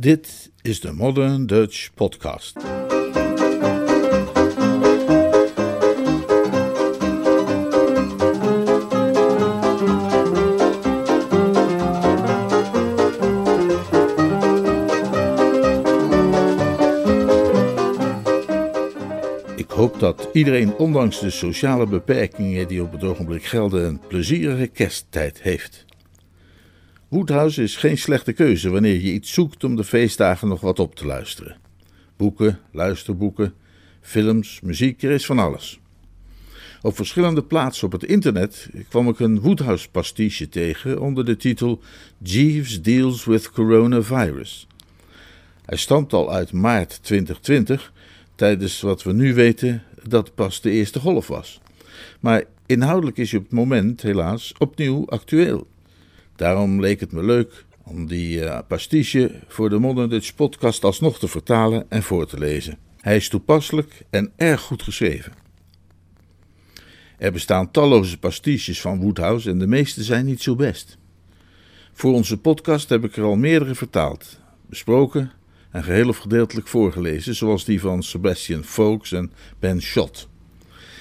Dit is de Modern Dutch Podcast. Ik hoop dat iedereen, ondanks de sociale beperkingen die op het ogenblik gelden, een plezierige kersttijd heeft. Woodhouse is geen slechte keuze wanneer je iets zoekt om de feestdagen nog wat op te luisteren. Boeken, luisterboeken, films, muziek, er is van alles. Op verschillende plaatsen op het internet kwam ik een Woodhouse pastiche tegen onder de titel Jeeves Deals with Coronavirus. Hij stamt al uit maart 2020, tijdens wat we nu weten dat pas de eerste golf was. Maar inhoudelijk is hij op het moment helaas opnieuw actueel. Daarom leek het me leuk om die uh, pastiche voor de Modern podcast alsnog te vertalen en voor te lezen. Hij is toepasselijk en erg goed geschreven. Er bestaan talloze pastiches van Woodhouse en de meeste zijn niet zo best. Voor onze podcast heb ik er al meerdere vertaald, besproken en geheel of gedeeltelijk voorgelezen, zoals die van Sebastian Fox en Ben Schott.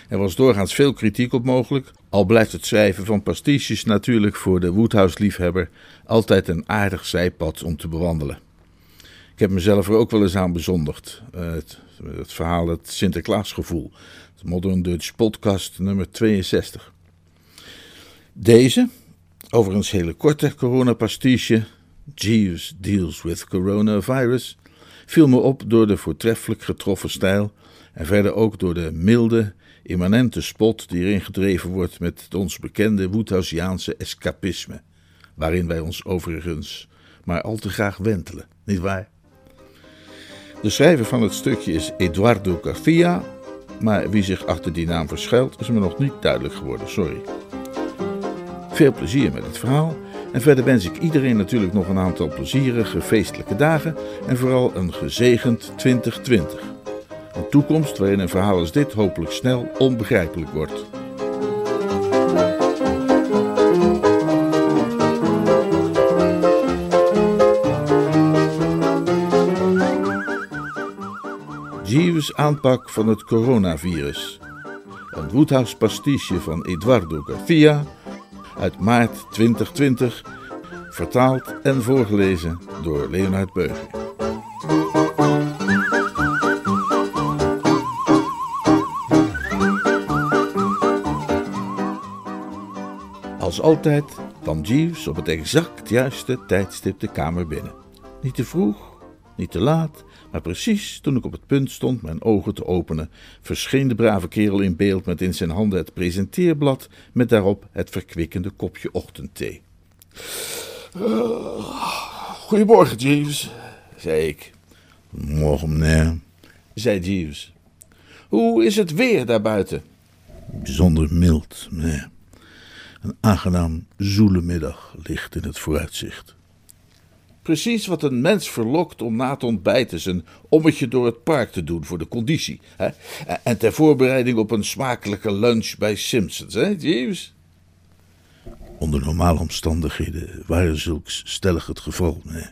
Er was doorgaans veel kritiek op mogelijk, al blijft het schrijven van pastiches natuurlijk voor de Woodhouse-liefhebber altijd een aardig zijpad om te bewandelen. Ik heb mezelf er ook wel eens aan bezondigd. Uh, het, het, verhaal Het Sinterklaasgevoel. Het Modern Dutch podcast nummer 62. Deze, overigens hele korte coronapastiche, Jeeves Deals with Coronavirus, viel me op door de voortreffelijk getroffen stijl en verder ook door de milde, immanente spot die erin gedreven wordt met het ons bekende Woodhousiaanse escapisme, waarin wij ons overigens maar al te graag wentelen, nietwaar? De schrijver van het stukje is Eduardo Garcia, maar wie zich achter die naam verschuilt is me nog niet duidelijk geworden, sorry. Veel plezier met het verhaal en verder wens ik iedereen natuurlijk nog een aantal plezierige feestelijke dagen en vooral een gezegend 2020. Een toekomst waarin een verhaal als dit hopelijk snel onbegrijpelijk wordt. Jeeves aanpak van het coronavirus. Een Woodhouse pastiche van Eduardo Garcia uit maart 2020, vertaald en voorgelezen door Leonard Beuger. Als altijd kwam Jeeves op het exact juiste tijdstip de kamer binnen. Niet te vroeg, niet te laat, maar precies toen ik op het punt stond mijn ogen te openen, verscheen de brave kerel in beeld met in zijn handen het presenteerblad met daarop het verkwikkende kopje ochtendthee. Uh, goedemorgen, Jeeves, zei ik. Morgen, meneer, zei Jeeves. Hoe is het weer daarbuiten? Bijzonder mild, meneer. Een aangenaam zoele middag ligt in het vooruitzicht. Precies wat een mens verlokt om na het ontbijt eens een ommetje door het park te doen voor de conditie. Hè? En ter voorbereiding op een smakelijke lunch bij Simpsons, hè, Jeeves? Onder normale omstandigheden waren zulks stellig het geval, nee.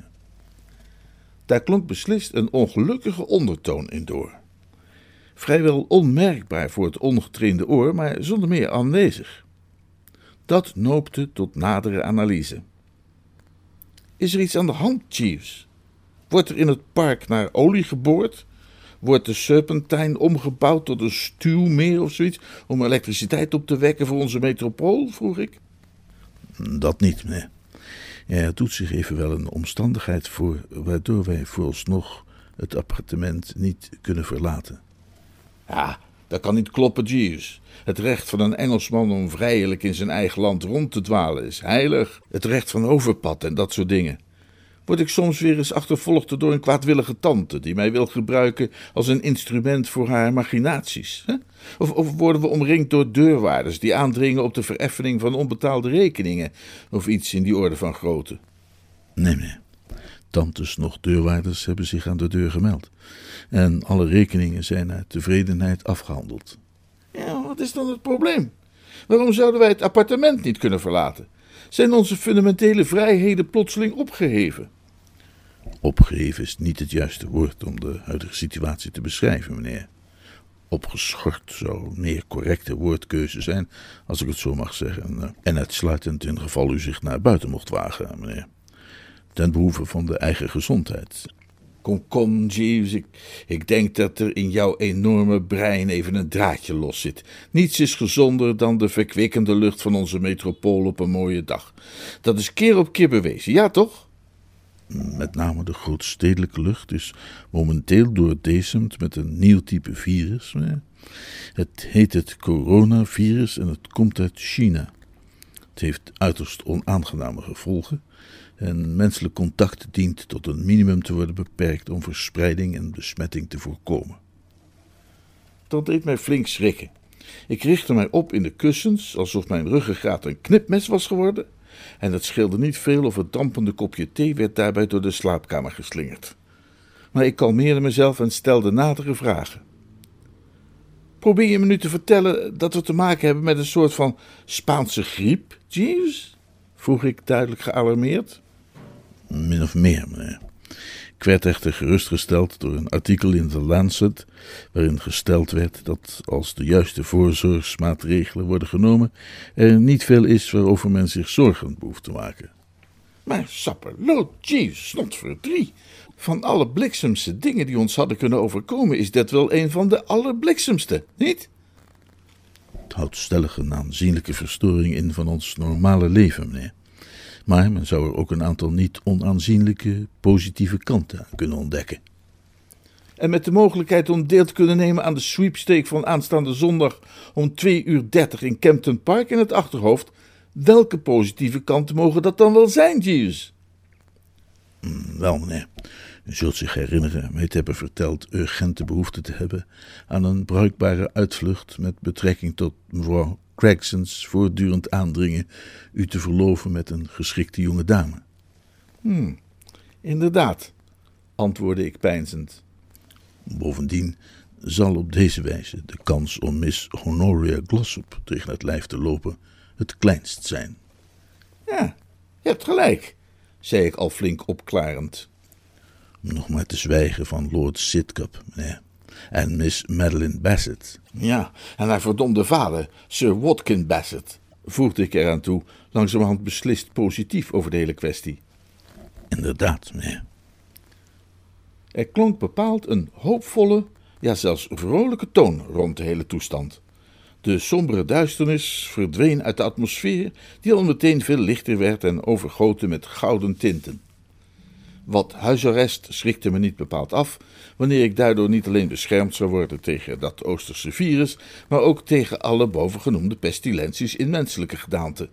Daar klonk beslist een ongelukkige ondertoon in door. Vrijwel onmerkbaar voor het ongetrainde oor, maar zonder meer aanwezig. Dat noopte tot nadere analyse. Is er iets aan de hand, Jeeves? Wordt er in het park naar olie geboord? Wordt de Serpentine omgebouwd tot een stuwmeer of zoiets om elektriciteit op te wekken voor onze metropool? vroeg ik. Dat niet, meneer. Er doet zich even wel een omstandigheid voor waardoor wij vooralsnog het appartement niet kunnen verlaten. Ja, dat kan niet kloppen, Jeeves. Het recht van een Engelsman om vrijelijk in zijn eigen land rond te dwalen is heilig. Het recht van overpad en dat soort dingen. Word ik soms weer eens achtervolgd door een kwaadwillige tante die mij wil gebruiken als een instrument voor haar machinaties? Hè? Of, of worden we omringd door deurwaarders die aandringen op de vereffening van onbetaalde rekeningen of iets in die orde van grootte? Nee, meneer. Tantes nog deurwaarders hebben zich aan de deur gemeld. En alle rekeningen zijn uit tevredenheid afgehandeld. Ja, wat is dan het probleem? Waarom zouden wij het appartement niet kunnen verlaten? Zijn onze fundamentele vrijheden plotseling opgeheven? Opgeheven is niet het juiste woord om de huidige situatie te beschrijven, meneer. Opgeschort zou meer correcte woordkeuze zijn, als ik het zo mag zeggen, en uitsluitend in geval u zich naar buiten mocht wagen, meneer. Ten behoeve van de eigen gezondheid. Kom, kom, Jeeves, ik, denk dat er in jouw enorme brein even een draadje los zit. Niets is gezonder dan de verkwikkende lucht van onze metropool op een mooie dag. Dat is keer op keer bewezen, ja toch? met name de grootstedelijke lucht, is momenteel doordecemd met een nieuw type virus. Het heet het coronavirus en het komt uit China. Het heeft uiterst onaangename gevolgen en menselijk contact dient tot een minimum te worden beperkt om verspreiding en besmetting te voorkomen. Dat deed mij flink schrikken. Ik richtte mij op in de kussens, alsof mijn ruggengraat een knipmes was geworden en het scheelde niet veel of het dampende kopje thee werd daarbij door de slaapkamer geslingerd. Maar ik kalmeerde mezelf en stelde nadere vragen. Probeer je me nu te vertellen dat we te maken hebben met een soort van Spaanse griep, Jeeves? vroeg ik duidelijk gealarmeerd. Min of meer, meneer. Ik werd echter gerustgesteld door een artikel in The Lancet, waarin gesteld werd dat als de juiste voorzorgsmaatregelen worden genomen, er niet veel is waarover men zich zorgen behoeft te maken. Maar sapperloot, jeez, snot. Van alle bliksemste dingen die ons hadden kunnen overkomen, is dat wel een van de allerbliksemste, niet? Het houdt stellig een aanzienlijke verstoring in van ons normale leven, meneer. Maar men zou er ook een aantal niet onaanzienlijke positieve kanten aan kunnen ontdekken. En met de mogelijkheid om deel te kunnen nemen aan de sweepstake van aanstaande zondag om 2 uur 30 in Campton Park in het achterhoofd, welke positieve kanten mogen dat dan wel zijn, Jeeves? Mm, wel, meneer. U zult zich herinneren mij te hebben verteld urgente behoefte te hebben aan een bruikbare uitvlucht met betrekking tot mevrouw Gregsons voortdurend aandringen u te verloven met een geschikte jonge dame. Hmm, inderdaad, antwoordde ik peinzend. Bovendien zal op deze wijze de kans om Miss Honoria Glossop tegen het lijf te lopen het kleinst zijn. Ja, je hebt gelijk, zei ik al flink opklarend. Nog maar te zwijgen van Lord Sidcup, meneer en Miss Madeline Bassett. Ja, en haar verdomde vader, Sir Watkin Bassett, voegde ik eraan toe, langzamerhand beslist positief over de hele kwestie. Inderdaad, meneer. Er klonk bepaald een hoopvolle, ja zelfs vrolijke toon rond de hele toestand. De sombere duisternis verdween uit de atmosfeer, die al meteen veel lichter werd en overgoten met gouden tinten. Wat huisarrest schrikte me niet bepaald af, wanneer ik daardoor niet alleen beschermd zou worden tegen dat Oosterse virus, maar ook tegen alle bovengenoemde pestilenties in menselijke gedaante.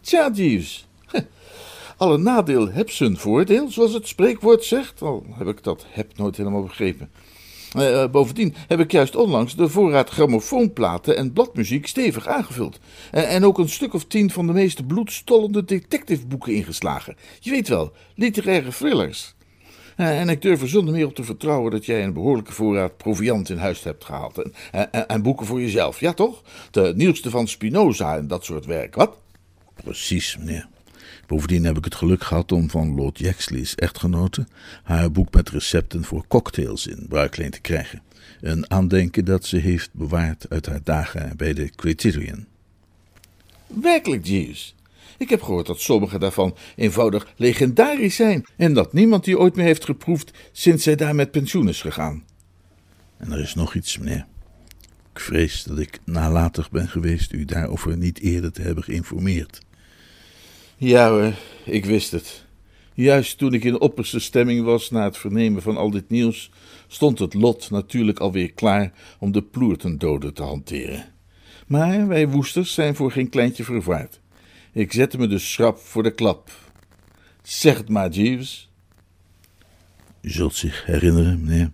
Tja, Jeeves, alle nadeel heb zijn voordeel, zoals het spreekwoord zegt, al heb ik dat heb nooit helemaal begrepen. Uh, bovendien heb ik juist onlangs de voorraad grammofoonplaten en bladmuziek stevig aangevuld. Uh, en ook een stuk of tien van de meest bloedstollende detectiveboeken ingeslagen. Je weet wel, literaire thrillers. En ik durf er zonder meer op te vertrouwen dat jij een behoorlijke voorraad proviant in huis hebt gehaald. En, en boeken voor jezelf, ja toch? De nieuwste van Spinoza en dat soort werk, wat? Precies, meneer. Bovendien heb ik het geluk gehad om van Lord Yaxley's echtgenote haar boek met recepten voor cocktails in bruikleen te krijgen. Een aandenken dat ze heeft bewaard uit haar dagen bij de Criterion. Werkelijk, Jeeves. Ik heb gehoord dat sommige daarvan eenvoudig legendarisch zijn en dat niemand die ooit meer heeft geproefd sinds zij daar met pensioen is gegaan. En er is nog iets, meneer. Ik vrees dat ik nalatig ben geweest u daarover niet eerder te hebben geïnformeerd. Ja ik wist het. Juist toen ik in opperste stemming was na het vernemen van al dit nieuws, stond het lot natuurlijk alweer klaar om de ploertendoden te hanteren. Maar wij woesters zijn voor geen kleintje vervaard. Ik zette me dus schrap voor de klap. Zeg het maar, Jeeves. U zult zich herinneren, meneer,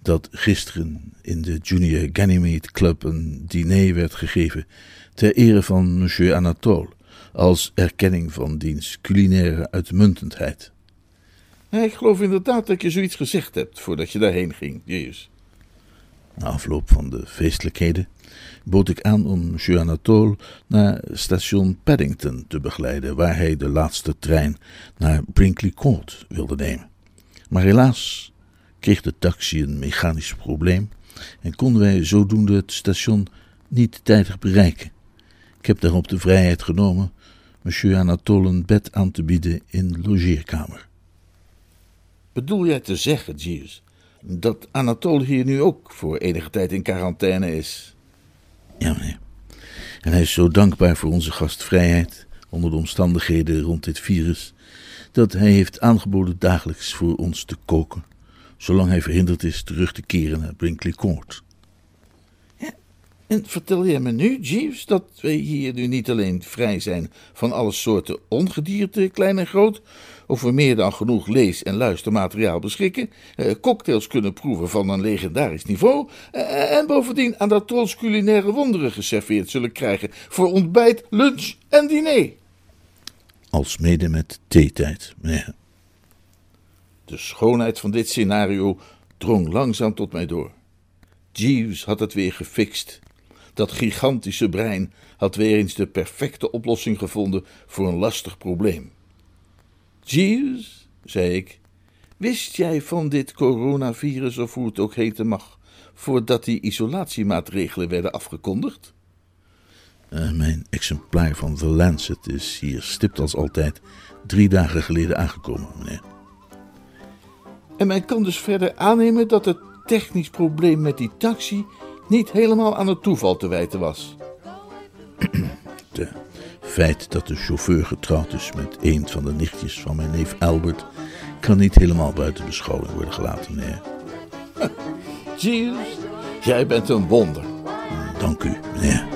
dat gisteren in de Junior Ganymede Club een diner werd gegeven ter ere van monsieur Anatole als erkenning van diens culinaire uitmuntendheid. Ik geloof inderdaad dat je zoiets gezegd hebt voordat je daarheen ging, Jezus. Na afloop van de feestelijkheden bood ik aan om Monsieur Anatole naar station Paddington te begeleiden, waar hij de laatste trein naar Brinkley Court wilde nemen. Maar helaas kreeg de taxi een mechanisch probleem en konden wij zodoende het station niet tijdig bereiken. Ik heb daarop de vrijheid genomen monsieur Anatole een bed aan te bieden in de logeerkamer. Bedoel jij te zeggen, Jeeves, dat Anatole hier nu ook voor enige tijd in quarantaine is? Ja, meneer. En hij is zo dankbaar voor onze gastvrijheid onder de omstandigheden rond dit virus, dat hij heeft aangeboden dagelijks voor ons te koken, zolang hij verhinderd is terug te keren naar Brinkley Court. En vertel jij me nu, Jeeves, dat wij hier nu niet alleen vrij zijn van alle soorten ongedierte, klein en groot, of we meer dan genoeg lees- en luistermateriaal beschikken, eh, cocktails kunnen proeven van een legendarisch niveau, eh, en bovendien aan dat trots culinaire wonderen geserveerd zullen krijgen voor ontbijt, lunch en diner. Als mede met theetijd, meneer. De schoonheid van dit scenario drong langzaam tot mij door. Jeeves had het weer gefixt. Dat gigantische brein had weer eens de perfecte oplossing gevonden voor een lastig probleem. Jeeves, zei ik, wist jij van dit coronavirus of hoe het ook heten mag, voordat die isolatiemaatregelen werden afgekondigd? Uh, mijn exemplaar van The Lancet is hier stipt als altijd drie dagen geleden aangekomen, meneer. En men kan dus verder aannemen dat het technisch probleem met die taxi niet helemaal aan het toeval te wijten was. Het feit dat de chauffeur getrouwd is met een van de nichtjes van mijn neef Albert kan niet helemaal buiten beschouwing worden gelaten, meneer. Jeeves, jij bent een wonder. Dank u, meneer.